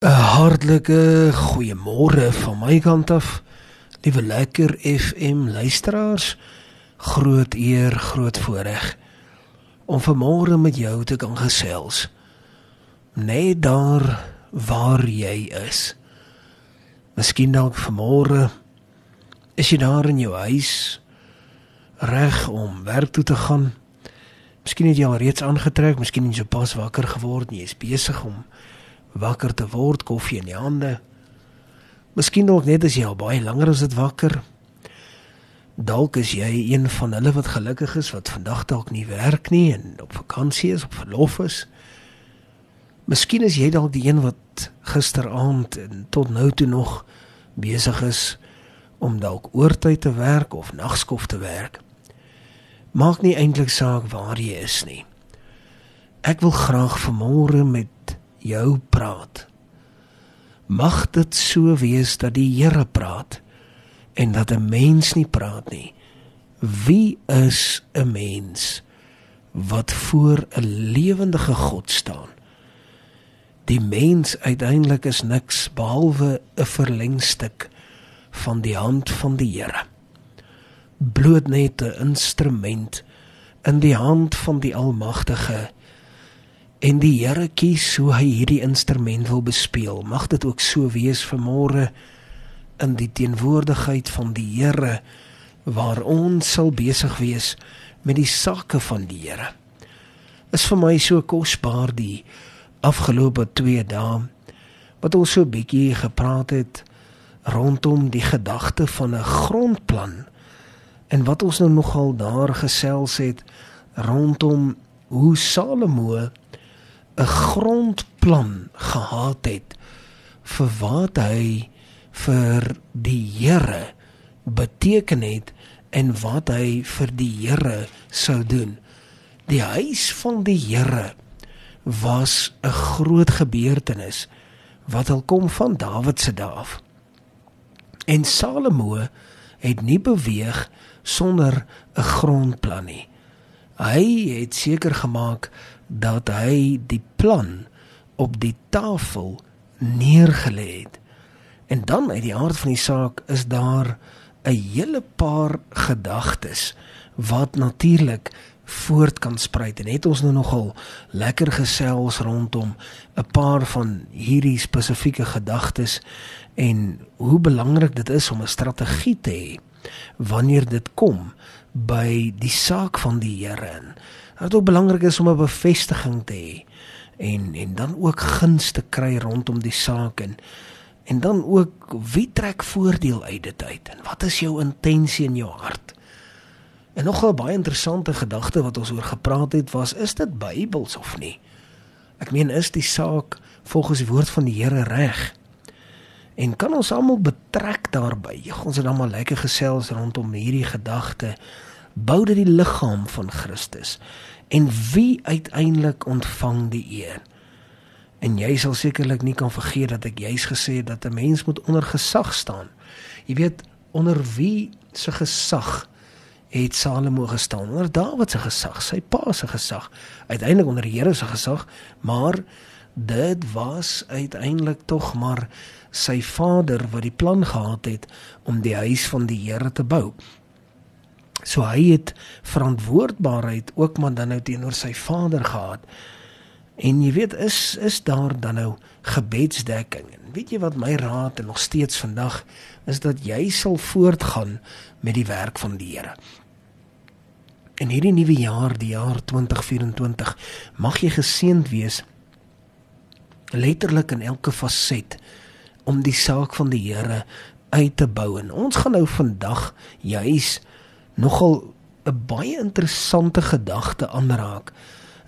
'n Hartlike goeiemôre van my kant af. Liewe lekker FM luisteraars. Groot eer, groot voorreg om vanmôre met jou te kan gesels. Net daar waar jy is. Miskien dalk vanmôre is jy daar in jou huis reg om werk toe te gaan. Miskien het jy al reeds aangetrek, miskien het jy pas wakker geword en jy is besig om wakker te word, koffie in die hande. Miskien dalk net as jy al baie langer as dit wakker. Dalk is jy een van hulle wat gelukkig is wat vandag dalk nie werk nie en op vakansie is, op verlof is. Miskien is jy dalk die een wat gisteraand en tot nou toe nog besig is om dalk oortyd te werk of nagskof te werk. Maak nie eintlik saak waar jy is nie. Ek wil graag vanmôre met jou praat. Mag dit so wees dat die Here praat en dat 'n mens nie praat nie. Wie is 'n mens wat voor 'n lewendige God staan? Die mens uiteindelik is niks behalwe 'n verlengstuk van die hand van die Here. Bloot net 'n instrument in die hand van die Almagtige En die Here kies hoe hy hierdie instrument wil bespeel. Mag dit ook so wees vanmôre in die teenwoordigheid van die Here waar ons sal besig wees met die sake van die Here. Is vir my so kosbaar die afgelope 2 dae wat ons so bietjie gepraat het rondom die gedagte van 'n grondplan en wat ons nou nogal daar gesels het rondom hoe Salomo 'n grondplan gehad het vir wat hy vir die Here beteken het en wat hy vir die Here sou doen. Die huis van die Here was 'n groot gebeurtenis wat al kom van Dawid se dae af. En Salomo het nie beweeg sonder 'n grondplan nie. Hy het seker gemaak dat hy die plan op die tafel neergelê het. En dan uit die aard van die saak is daar 'n hele paar gedagtes wat natuurlik voort kan spruit en het ons nou nogal lekker gesels rondom 'n paar van hierdie spesifieke gedagtes en hoe belangrik dit is om 'n strategie te hê wanneer dit kom by die saak van die Here wat ook belangrik is om 'n bevestiging te hê en en dan ook guns te kry rondom die saak en en dan ook wie trek voordeel uit dit uit en wat is jou intensie in jou hart? En nog 'n baie interessante gedagte wat ons oor gepraat het was is dit Bybels of nie? Ek meen is die saak volgens die woord van die Here reg? En kan ons almal betrek daarbey ons het dan maar lekker gesels rondom hierdie gedagte bou dit die liggaam van Christus en wie uiteindelik ontvang die eer. En jy sal sekerlik nie kan vergeet dat ek juis gesê het dat 'n mens moet onder gesag staan. Jy weet onder wie se gesag het Salomo gestaan? Onder Dawid se gesag, sy pa se gesag, uiteindelik onder die Here se gesag, maar dit was uiteindelik tog maar sy vader wat die plan gehad het om die huis van die Here te bou. So hy het verantwoordbaarheid ook maar dan nou teenoor sy vader gehad. En jy weet is is daar dan nou gebedsdekking. En weet jy wat my raad en nog steeds vandag is dat jy sal voortgaan met die werk van die Here. In hierdie nuwe jaar, die jaar 2024, mag jy geseënd wees letterlik in elke faset om die saak van die Here uit te bou. En ons gaan nou vandag juis nogal 'n baie interessante gedagte aanraak.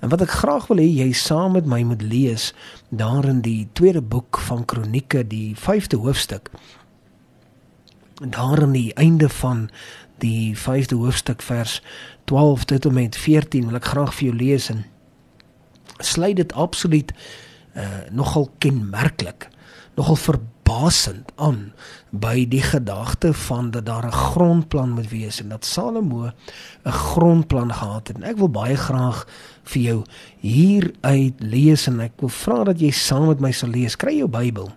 En wat ek graag wil hê jy saam met my moet lees daar in die tweede boek van Kronieke, die 5de hoofstuk. Daar aan die einde van die 5de hoofstuk vers 12 tot en met 14 wil ek graag vir jou lees en sluit dit absoluut uh, nogal kenmerklik, nogal verbasend aan by die gedagte van dat daar 'n grondplan moet wees en dat Salomo 'n grondplan gehad het. En ek wil baie graag vir jou hier uit lees en ek wil vra dat jy saam met my sal lees. Kry jou Bybel.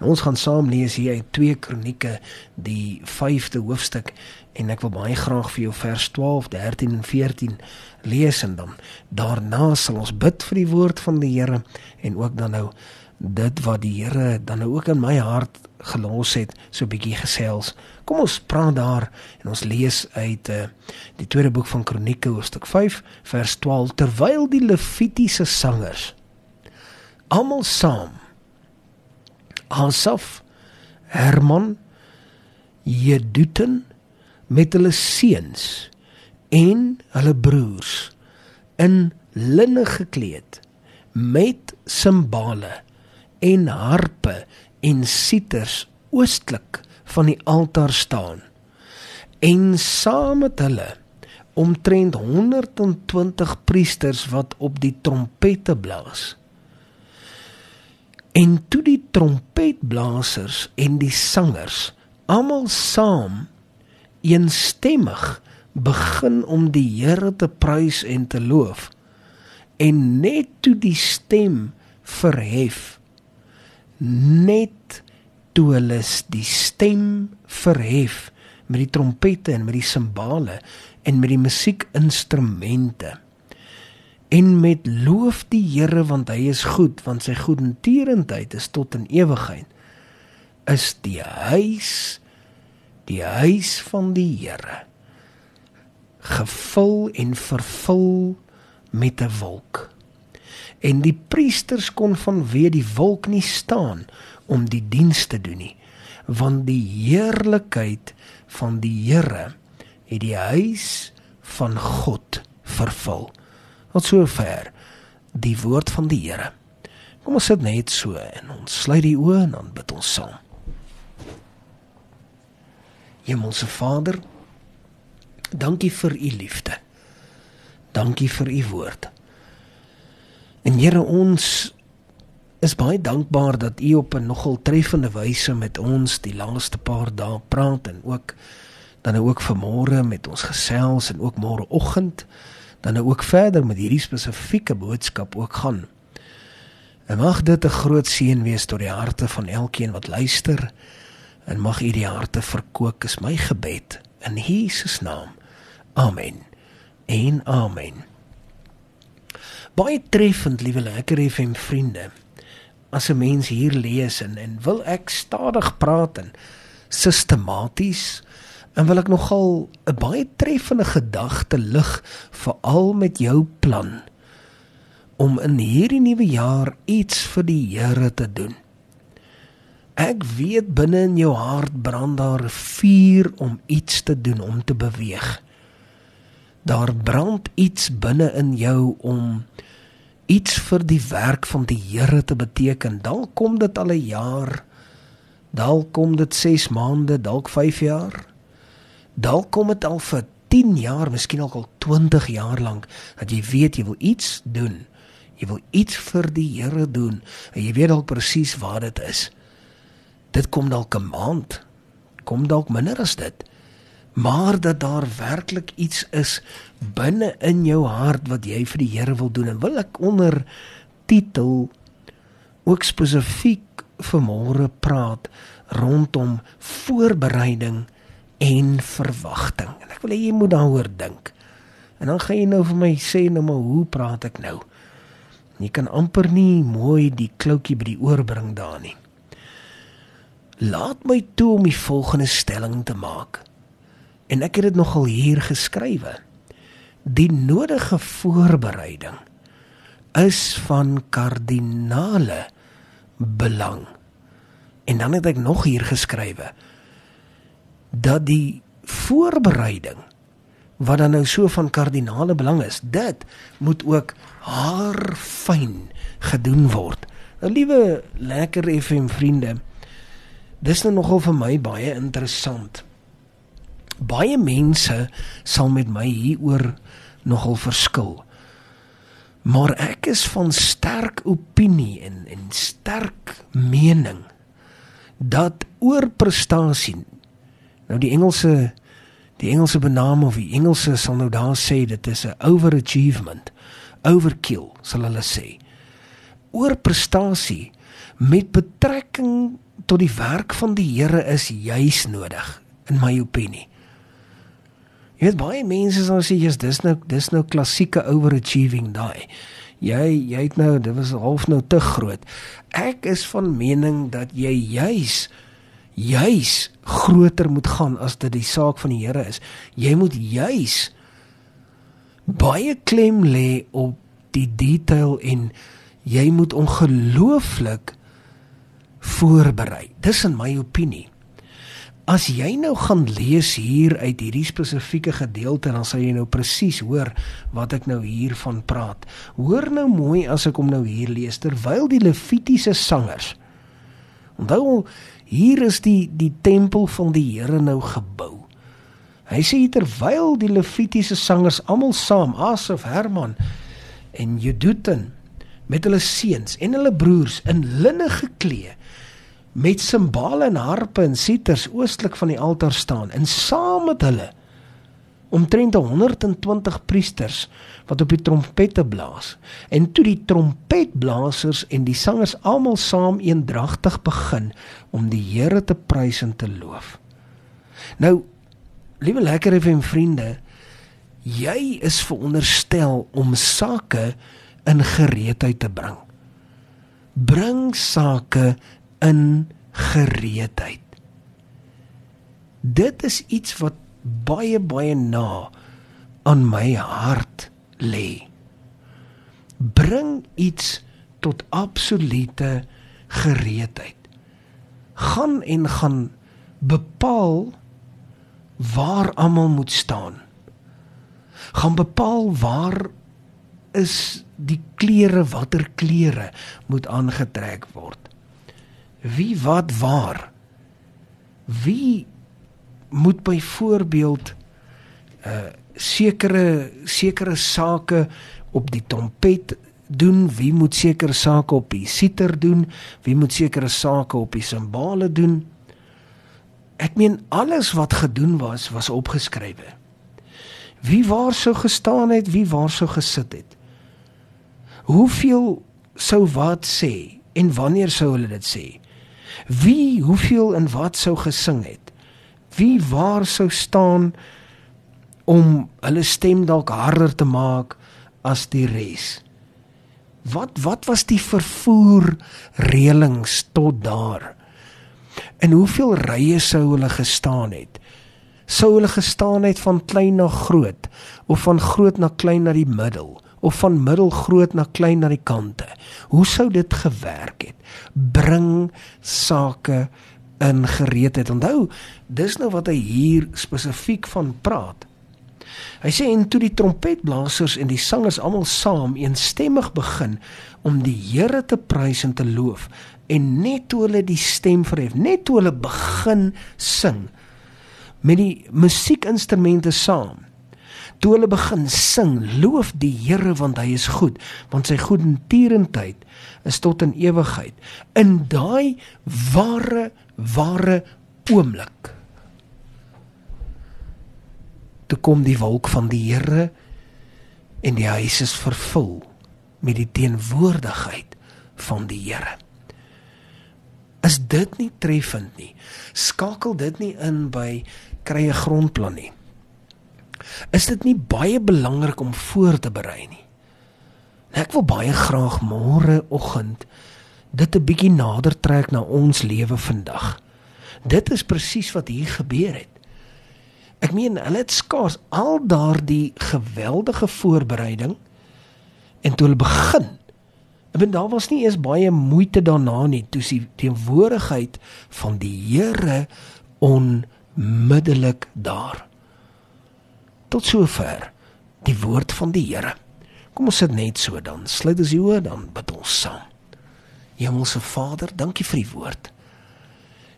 En ons gaan saam lees hier uit 2 Kronieke, die 5de hoofstuk en ek wil baie graag vir jou vers 12, 13 en 14 lees en dan daarna sal ons bid vir die woord van die Here en ook dan nou dit wat die Here dan nou ook in my hart gelos het, so 'n bietjie gesels. Kom ons praat daar en ons lees uit uh, die tweede boek van Kronieke hoofstuk 5 vers 12 terwyl die levitiese sangers almal saam Asaf, Herman, Jedutun met hulle seuns en hulle broers in linne gekleed met simbale en harpe en siters oostlik van die altaar staan en saam met hulle omtrent 120 priesters wat op die trompette blaas. En toe die trompetblasers en die sangers almal saam eensstemmig begin om die Here te prys en te loof en net toe die stem verhef net toe hulle die stem verhef met die trompette en met die simbale en met die musiekinstrumente en met loof die Here want hy is goed want sy goedertierendheid is tot in ewigheid is die huis die huis van die Here gevul en vervul met 'n wolk en die priesters kon vanweë die wolk nie staan om die diens te doen nie want die heerlikheid van die Here het die huis van God vervul. Tot sover die woord van die Here. Kom ons sit net so en ons sluit die oë en dan bid ons saam. Hemelse Vader dankie vir u liefde. Dankie vir u woord En Here ons is baie dankbaar dat U op 'n nogal treffende wyse met ons die laaste paar dae praat en ook dan ook vanmôre met ons gesels en ook môreoggend dan ook verder met hierdie spesifieke boodskap ook gaan. En mag dit 'n groot seën wees tot die harte van elkeen wat luister en mag U die harte verkoop is my gebed in Jesus naam. Amen. En amen baie treffend, liewe lekker FM vriende. As 'n mens hier lees en en wil ek stadig praat en sistematies en wil ek nogal 'n baie treffende gedagte lig veral met jou plan om in hierdie nuwe jaar iets vir die Here te doen. Ek weet binne in jou hart brand daar vuur om iets te doen, om te beweeg. Daar brand iets binne in jou om iets vir die werk van die Here te beteken. Dalk kom dit al 'n jaar. Dalk kom dit 6 maande, dalk 5 jaar. Dalk kom dit al vir 10 jaar, miskien al 20 jaar lank dat jy weet jy wil iets doen. Jy wil iets vir die Here doen en jy weet dalk presies wat dit is. Dit kom dalk 'n maand. Kom dalk minder as dit maar dat daar werklik iets is binne in jou hart wat jy vir die Here wil doen. En wil ek onder titel ook spesifiek vanmôre praat rondom voorbereiding en verwagting. En ek wil hê jy moet daaroor dink. En dan gaan jy nou vir my sê nou maar hoe praat ek nou? Jy kan amper nie mooi die kloutjie by die oor bring daar nie. Laat my toe om die volgende stelling te maak en ek het dit nogal hier geskrywe. Die nodige voorbereiding is van kardinale belang. En dan het ek nog hier geskrywe dat die voorbereiding wat dan nou so van kardinale belang is, dit moet ook haar fyn gedoen word. Nou liewe lekker FM vriende, dis nou nogal vir my baie interessant baie mense sal met my hieroor nogal verskil. Maar ek is van sterk opinie en en sterk mening dat oorprestasie nou die Engelse die Engelse benaming of die Engelse sal nou daar sê dit is 'n overachievement overkill sal hulle sê oorprestasie met betrekking tot die werk van die Here is juis nodig in my opinie Jy weet baie mense sal sê jy's dis nou dis nou klassieke overachieving daai. Jy jy het nou dit was half nou te groot. Ek is van mening dat jy juis juis groter moet gaan as dit die saak van die Here is. Jy moet juis baie klem lê op die detail en jy moet ongelooflik voorberei. Dis in my opinie. As jy nou gaan lees hier uit hierdie spesifieke gedeelte dan sal jy nou presies hoor wat ek nou hiervan praat. Hoor nou mooi as ek hom nou hier lees terwyl die Levitiese sangers Onthou hier is die die tempel van die Here nou gebou. Hy sê terwyl die Levitiese sangers almal saam Asaf, Herman en Jeduthun met hulle seuns en hulle broers in linne geklee met simbale en harpe en siters oostlik van die altaar staan en saam met hulle omtrent 120 priesters wat op die trompette blaas en toe die trompetblasers en die sangers almal saam eendragtig begin om die Here te prys en te loof. Nou, liewe lekker FM vriende, jy is veronderstel om sake in gereedheid te bring. Bring sake in gereedheid. Dit is iets wat baie baie na aan my hart lê. Bring iets tot absolute gereedheid. Gaan en gaan bepaal waar almal moet staan. Gaan bepaal waar is die klere watter klere moet aangetrek word wie wat waar? Wie moet byvoorbeeld uh sekere sekere sake op die trompet doen? Wie moet sekere sake op die siter doen? Wie moet sekere sake op die simbale doen? Ek meen alles wat gedoen was was opgeskrywe. Wie waar sou gestaan het wie waar sou gesit het? Hoeveel sou wat sê en wanneer sou hulle dit sê Wie hoeveel en wat sou gesing het? Wie waar sou staan om hulle stem dalk harder te maak as die res? Wat wat was die vervoer reëlings tot daar? En hoeveel rye sou hulle gestaan het? Sou hulle gestaan het van klein na groot of van groot na klein na die middel? Of van middelgroot na klein na die kante. Hoe sou dit gewerk het? Bring sake in gereedheid. Onthou, dis nou wat hy hier spesifiek van praat. Hy sê en toe die trompetblasers en die sangers almal saam eensstemmig begin om die Here te prys en te loof en net toe hulle die stem verhef, net toe hulle begin sing met die musiekinstrumente saam toe hulle begin sing, loof die Here want hy is goed, want sy goedertierendheid is tot in ewigheid. In daai ware ware oomblik toe kom die wolk van die Here en die huis is vervul met die teenwoordigheid van die Here. Is dit nie treffend nie? Skakel dit nie in by krye grondplan nie is dit nie baie belangrik om voor te berei nie. Ek wil baie graag môre oggend dit 'n bietjie nader trek na ons lewe vandag. Dit is presies wat hier gebeur het. Ek meen, hulle het skaars al daardie geweldige voorbereiding en toe hulle begin. Ek bedoel daar was nie eens baie moeite daarna nie toe die teenwoordigheid van die Here onmiddellik daar tot sover die woord van die Here. Kom ons sit net so dan. Sluit ons oë dan bid ons saam. Hemelse Vader, dankie vir die woord.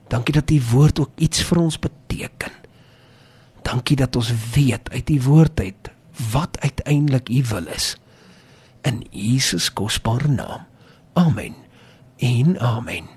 Dankie dat die woord ook iets vir ons beteken. Dankie dat ons weet uit die woord uit wat uiteindelik U wil is. In Jesus kosbare naam. Amen. En amen.